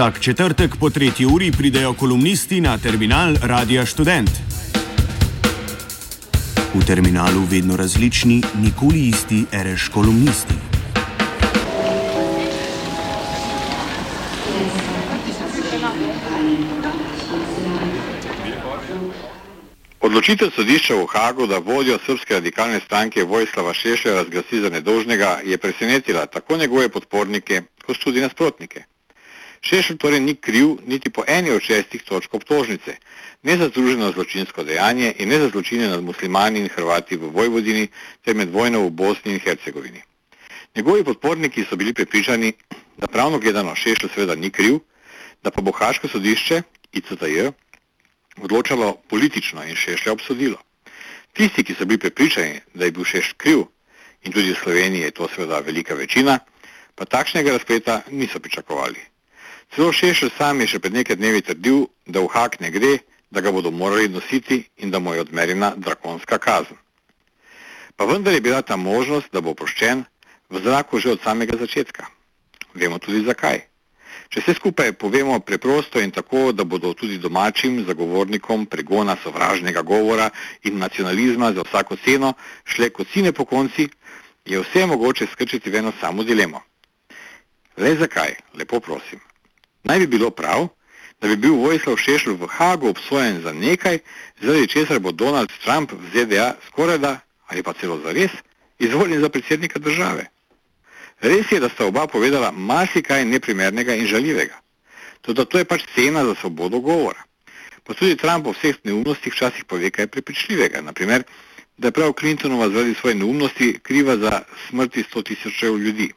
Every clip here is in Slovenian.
Vsak četrtek po tretji uri pridejo kolumnisti na terminal Radia Student. V terminalu vedno različni, nikoli isti, reš kolumnisti. Odločitev sodišča v Hagu, da vodjo srpske radikalne stranke Vojslava Šešlja razglasi za nedolžnega, je presenetila tako njegove podpornike, kot tudi nasprotnike. Šešelj torej ni kriv niti po eni od šestih točk obtožnice, ne za združeno zločinsko dejanje in ne za zločine nad muslimani in Hrvati v Vojvodini ter med vojno v Bosni in Hercegovini. Njegovi podporniki so bili prepričani, da pravno gledano Šešelj seveda ni kriv, da pa bo Haško sodišče ICTJ odločalo politično in Šešlja obsodilo. Tisti, ki so bili prepričani, da je bil Šešlj kriv, in tudi v Sloveniji je to seveda velika večina, pa takšnega razpleta niso pričakovali. Celo Šešelj sam je še pred nekaj dnevi trdil, da v hak ne gre, da ga bodo morali nositi in da mu je odmerjena drakonska kazen. Pa vendar je bila ta možnost, da bo oproščen, v zraku že od samega začetka. Vemo tudi zakaj. Če se skupaj povemo preprosto in tako, da bodo tudi domačim zagovornikom pregona sovražnega govora in nacionalizma za vsako ceno šle kot sine po konci, je vse mogoče skrčiti v eno samo dilemo. Le zakaj, lepo prosim. Naj bi bilo prav, da bi bil Vojslav Šešl v Hagu obsojen za nekaj, zaradi česar bo Donald Trump v ZDA skorajda ali pa celo zares izvoljen za predsednika države. Res je, da sta oba povedala marsikaj neprimernega in žaljivega. Tudi to je pač cena za svobodo govora. Pa tudi Trump po vseh neumnostih včasih pove kaj prepričljivega. Naprimer, da je prav Clintonova zaradi svoje neumnosti kriva za smrti 100 tisočev ljudi.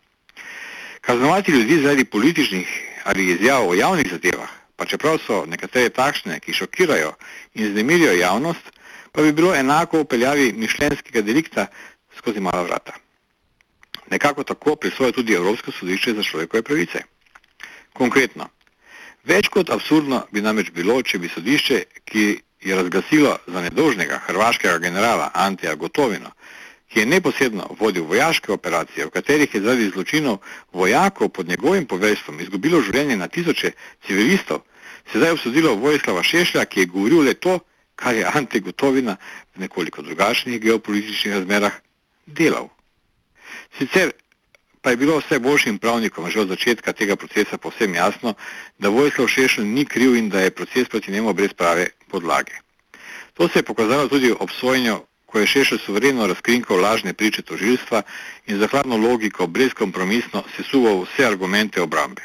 Kaznovati ljudi zaradi političnih ali izjav o javnih zadevah, pa čeprav so nekatere takšne, ki šokirajo in znemirijo javnost, pa bi bilo enako v peljavi mišljenskega delikta skozi mala vrata. Nekako tako prisvoja tudi Evropsko sodišče za človekove pravice. Konkretno, več kot absurdno bi namreč bilo, če bi sodišče, ki je razglasilo za nedolžnega hrvaškega generala Antija Gotovino, ki je neposredno vodil vojaške operacije, v katerih je zaradi zločinov vojakov pod njegovim poveljstvom izgubilo življenje na tisoče civilistov, sedaj obsodilo Vojislava Šešlja, ki je govoril le to, kar je Ante Gotovina v nekoliko drugačnih geopolitičnih razmerah delal. Sicer pa je bilo vse boljšim pravnikom že od začetka tega procesa povsem jasno, da Vojslav Šešelj ni kriv in da je proces proti njemu brez prave podlage. To se je pokazalo tudi ob sojenju, ko je Šešelj suvereno razkrinkal lažne priče tožilstva in za hladno logiko brezkompromisno sesuval vse argumente obrambe.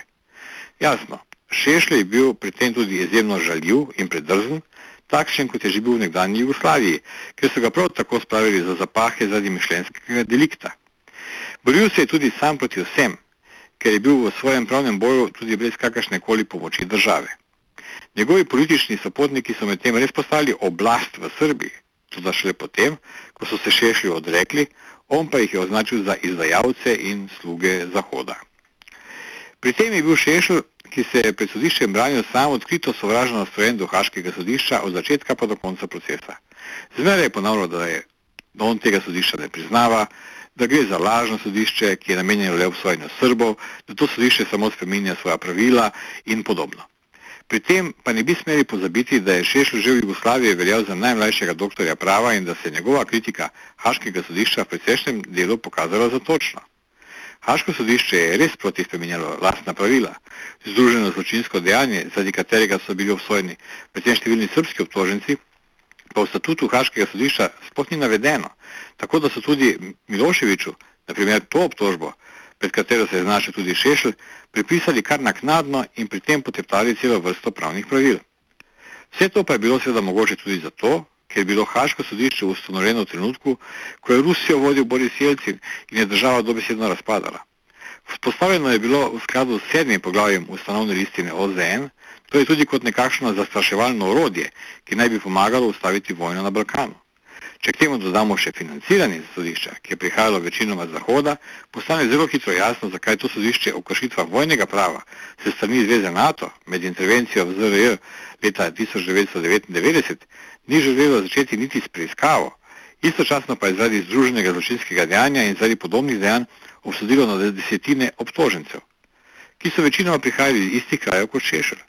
Jasno, Šešelj je bil pri tem tudi izjemno žaljiv in predrzen, takšen kot je že bil v nekdanji Jugoslaviji, ker so ga prav tako spravili za zapahe zaradi mišljenskega delikta. Boril se je tudi sam proti vsem, ker je bil v svojem pravnem boju tudi brez kakršne koli pomoči države. Njegovi politični sopotniki so medtem res postali oblast v Srbiji, tudi šele potem, ko so se šešli odrekli, on pa jih je označil za izdajalce in sluge Zahoda. Pri tem je bil Šešl, ki se je pred sodiščem branil sam odkrito sovražno nastrojen do Haškega sodišča od začetka pa do konca procesa. Zmeraj je ponavljal, da, je, da on tega sodišča ne priznava, da gre za lažno sodišče, ki je namenjeno le obsojenju Srbov, da to sodišče samo spreminja svoja pravila in podobno. Pri tem pa ne bi smeli pozabiti, da je Šešl že v Jugoslaviji veljal za najmlajšega doktorja prava in da se je njegova kritika Haškega sodišča v precejšnjem delu pokazala za točno. Haško sodišče je res proti spremenjalo lastna pravila. Združeno zločinsko dejanje, zaradi katerega so bili obsojeni predvsem številni srpski obtoženci, pa v statutu Haškega sodišča sploh ni navedeno. Tako da so tudi Miloševiču, naprimer to obtožbo, pred katero se je znašel tudi Šešelj, pripisali kar naknadno in pri tem poteptali celo vrsto pravnih pravil. Vse to pa je bilo seveda mogoče tudi zato, ker je bilo Haško sodišče ustanovljeno v trenutku, ko je Rusijo vodil Boris Jelcin in je država dobesedno razpadala. Vzpostavljeno je bilo v skladu s sedmim poglavjem ustanovne listine OZN, to je tudi kot nekakšno zastraševalno orodje, ki naj bi pomagalo ustaviti vojno na Balkanu. Če k temu dodamo še financiranje sodišča, ki je prihajalo večinoma z Zahoda, postane zelo hitro jasno, zakaj to sodišče o kršitvah vojnega prava se strani Zveze NATO med intervencijo v ZRJ leta 1999 ni želelo začeti niti s preiskavo, istočasno pa je zaradi združenega zločinskega dejanja in zaradi podobnih dejanj obsodilo na desetine obtožencev. ki so večinoma prihajali iz istih krajev kot Šešelj.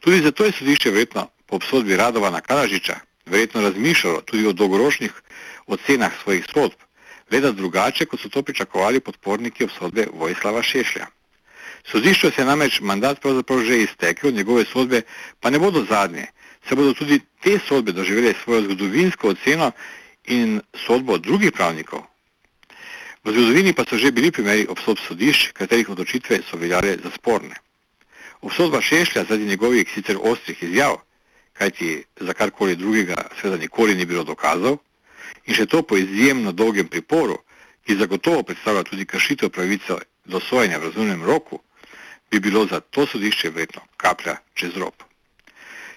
Tudi zato je sodišče verjetno po obsodbi Radovana Karažiča verjetno razmišljalo tudi o dolgoročnih ocenah svojih sodb, le da drugače, kot so to pričakovali podporniki obsodbe Vojslava Šešlja. Sodišču se je namreč mandat pravzaprav že iztekel, njegove sodbe pa ne bodo zadnje, se bodo tudi te sodbe doživele svojo zgodovinsko oceno in sodbo drugih pravnikov. V zgodovini pa so že bili primeri obsodb sodišč, katerih odločitve so veljale za sporne. Obsodba Šešlja zaradi njegovih sicer ostrih izjav, kajti za karkoli drugega seveda nikoli ni bilo dokazov, in še to po izjemno dolgem priporu, ki zagotovo predstavlja tudi kršitev pravice do sojenja v razumnem roku, bi bilo za to sodišče verjetno kaplja čez rob.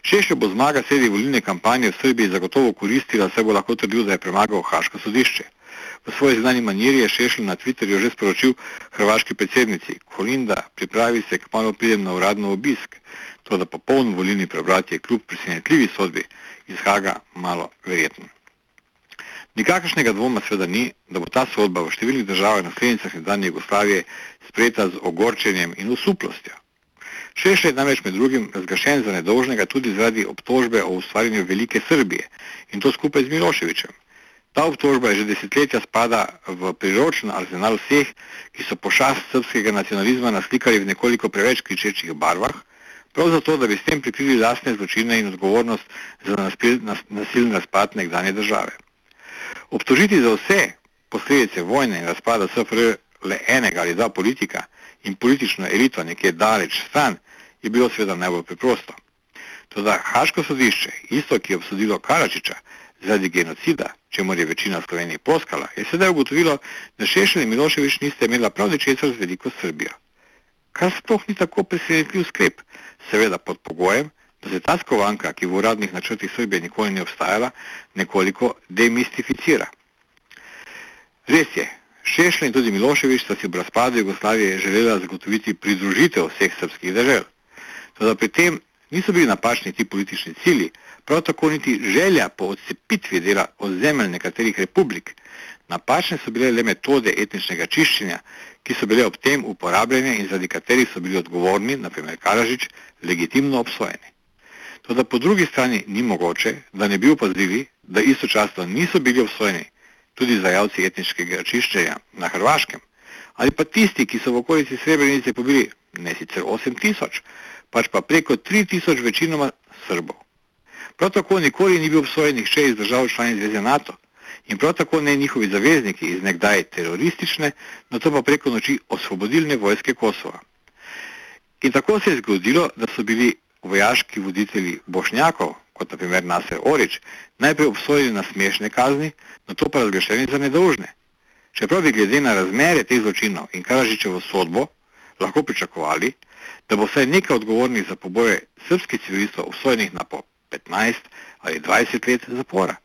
Šešljo bo zmaga sredi volilne kampanje v Srbiji zagotovo koristila, saj bo lahko trdil, da je premagal Haško sodišče. V svoji znani maniri je Šešlj na Twitterju že sporočil hrvaški predsednici Kolinda, pripravi se, kmalo pridem na uradno obisk. To, da popoln volilni preobrat je kljub presenetljivi sodbi iz Haga malo verjeten. Nikakršnega dvoma seveda ni, da bo ta sodba v številnih državah naslednicah nekdanje Jugoslavije sprejeta z ogorčenjem in usuplostjo. Šešelj je namreč med drugim razgašen za nedolžnega tudi zaradi obtožbe o ustvarjanju Velike Srbije in to skupaj z Miloševičem. Ta obtožba je že desetletja spada v priročen arzenal vseh, ki so pošast srpskega nacionalizma naslikali v nekoliko preveč kričečih barvah, prav zato, da bi s tem prikrili lastne zločine in odgovornost za nasilni razpad nekdanje države. Obtožiti za vse posledice vojne in razpada SFR le enega ali dva politika in politično elito nekje daleč stran je bilo seveda najbolj preprosto. Toda Haško sodišče, isto ki je obsodilo Karačiča zaradi genocida, čemu je večina Slovenije poskala, je sedaj ugotovilo, da Šešelj in Miloševič niste imela prav ničesar z veliko Srbijo. Kar sploh ni tako presenetljiv sklep, seveda pod pogojem, da se ta skovanka, ki v uradnih načrtih Srbije nikoli ni obstajala, nekoliko demistificira. Res je, Šešlj in tudi Miloševič sta si v razpadu Jugoslavije želela zagotoviti pridružitev vseh srpskih držav. Toda pri tem niso bili napačni ti politični cilji, prav tako niti želja po odcepitvi dela ozemelj nekaterih republik. Napačne so bile le metode etničnega čiščenja, ki so bile ob tem uporabljene in zaradi katerih so bili odgovorni, naprimer Karažič, legitimno obsojeni. Toda po drugi strani ni mogoče, da ne bi opazili, da istočasno niso bili obsojeni tudi zajalci etničkega čiščenja na Hrvaškem, ali pa tisti, ki so v okolici Srebrenice pobili ne sicer 8 tisoč, pač pa preko 3 tisoč večinoma Srbov. Prav tako nikoli ni bil obsojen nihče iz držav članic Zveze NATO in prav tako ne njihovi zavezniki iz nekdaj teroristične, na to pa preko noči osvobodilne vojske Kosova. In tako se je zgodilo, da so bili vojaški voditelji Bošnjakov, kot naprimer Nasser Orič, najprej obsojeni na smešne kazni, na to pa razglašeni za nedolžne. Čeprav bi glede na razmere teh zločinov in Karažičevo sodbo lahko pričakovali, da bo vsaj nekaj odgovornih za poboje srpskih civilistov obsojenih na po 15 ali 20 let zapora.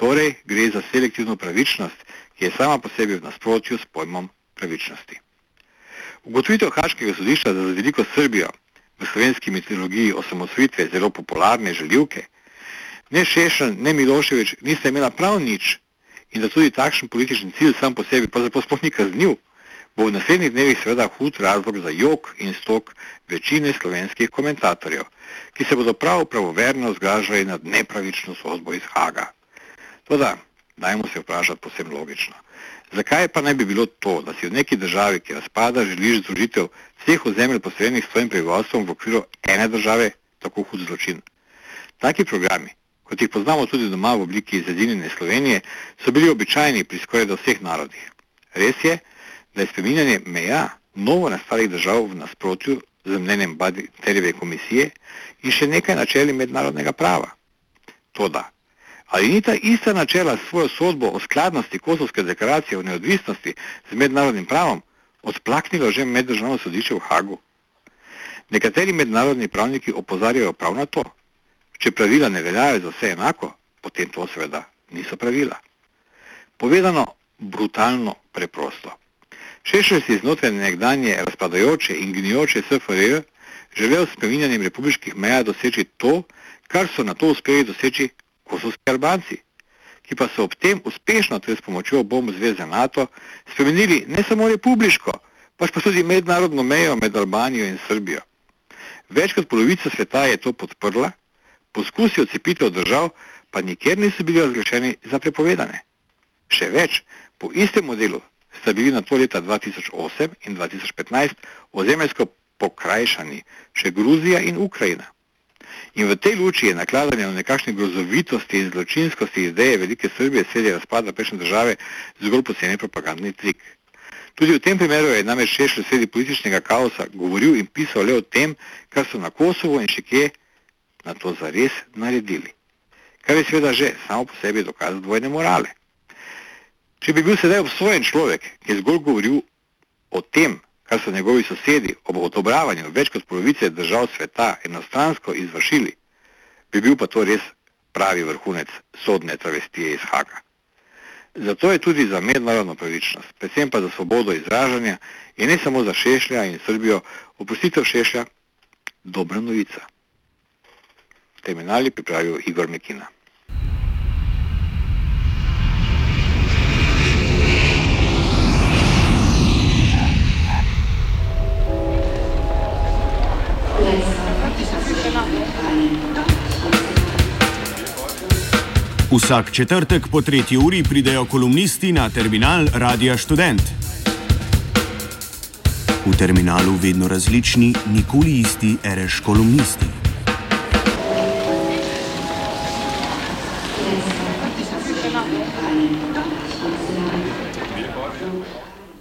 Torej gre za selektivno pravičnost, ki je sama po sebi v nasprotju s pojmom pravičnosti. Ugotovitev Haškega sodišča za veliko Srbijo v slovenski mitologiji osamosvitve zelo popularne željivke, ne Šešen, ne Miloševič nista imela prav nič in da tudi takšen politični cilj sam po sebi pravzaprav sploh ni kaznil, bo v naslednjih dnevih seveda hud razlog za jok in stok večine slovenskih komentatorjev, ki se bodo prav pravoverno zgražali nad nepravično sodbo iz Haga. Toda, dajmo se vprašati posebno logično. Zakaj pa ne bi bilo to, da si v neki državi, ki razpada, želiš združitev vseh ozemelj posrednih s svojim prebivalstvom v okviru ene države, tako hud zločin? Taki programi, kot jih poznamo tudi doma v obliki zedinjene Slovenije, so bili običajni pri skoraj do vseh narodih. Res je, da je spreminjanje meja novo nastalih držav v nasprotju z mnenjem Baditerjeve komisije in še nekaj načeli mednarodnega prava. Toda, Ali ni ta ista načela svojo sodbo o skladnosti Kosovske deklaracije o neodvisnosti z mednarodnim pravom odplaknilo že meddržavno sodišče v Hagu? Nekateri mednarodni pravniki opozarjajo prav na to. Če pravila ne veljajo za vse enako, potem to seveda niso pravila. Povedano brutalno preprosto. Šešelj si znotraj nekdanje razpadajoče in gnijoče SFRJ želel s preminjanjem republiških meja doseči to, kar so na to uspeli doseči kosovski Albanci, ki pa so ob tem uspešno, tudi s pomočjo bomb Zveze NATO, spremenili ne samo republiško, pač pa tudi mednarodno mejo med Albanijo in Srbijo. Več kot polovica sveta je to podprla, poskusi odcepitev držav pa nikjer niso bili razglašeni za prepovedane. Še več, po istem modelu sta bili na to leta 2008 in 2015 ozemeljsko pokrajšani še Gruzija in Ukrajina. In v tej luči je nakladanje na nekakšne grozovitosti in zločinskosti ideje Velike Srbije sredi razpada prejšnje države zgolj poceni propagandni trik. Tudi v tem primeru je namreč Šešelj sredi političnega kaosa govoril in pisal le o tem, kar so na Kosovo in še kje na to zares naredili. Kar je seveda že samo po sebi dokaz dvojne morale. Če bi bil sedaj obsojen človek, ki je zgolj govoril o tem, kar so njegovi sosedi ob odobravanju več kot polovice držav sveta enostransko izvršili, bi bil pa to res pravi vrhunec sodne travestije iz Haga. Zato je tudi za mednarodno pravičnost, predvsem pa za svobodo izražanja in ne samo za Šešlja in Srbijo, opustitev Šešlja dobra novica. Terminali pripravijo Igor Mekina. Vsak četrtek po tretji uri pridejo kolumnisti na terminal Radia Student. V terminalu vedno različni, nikoli isti, reš kolumnisti.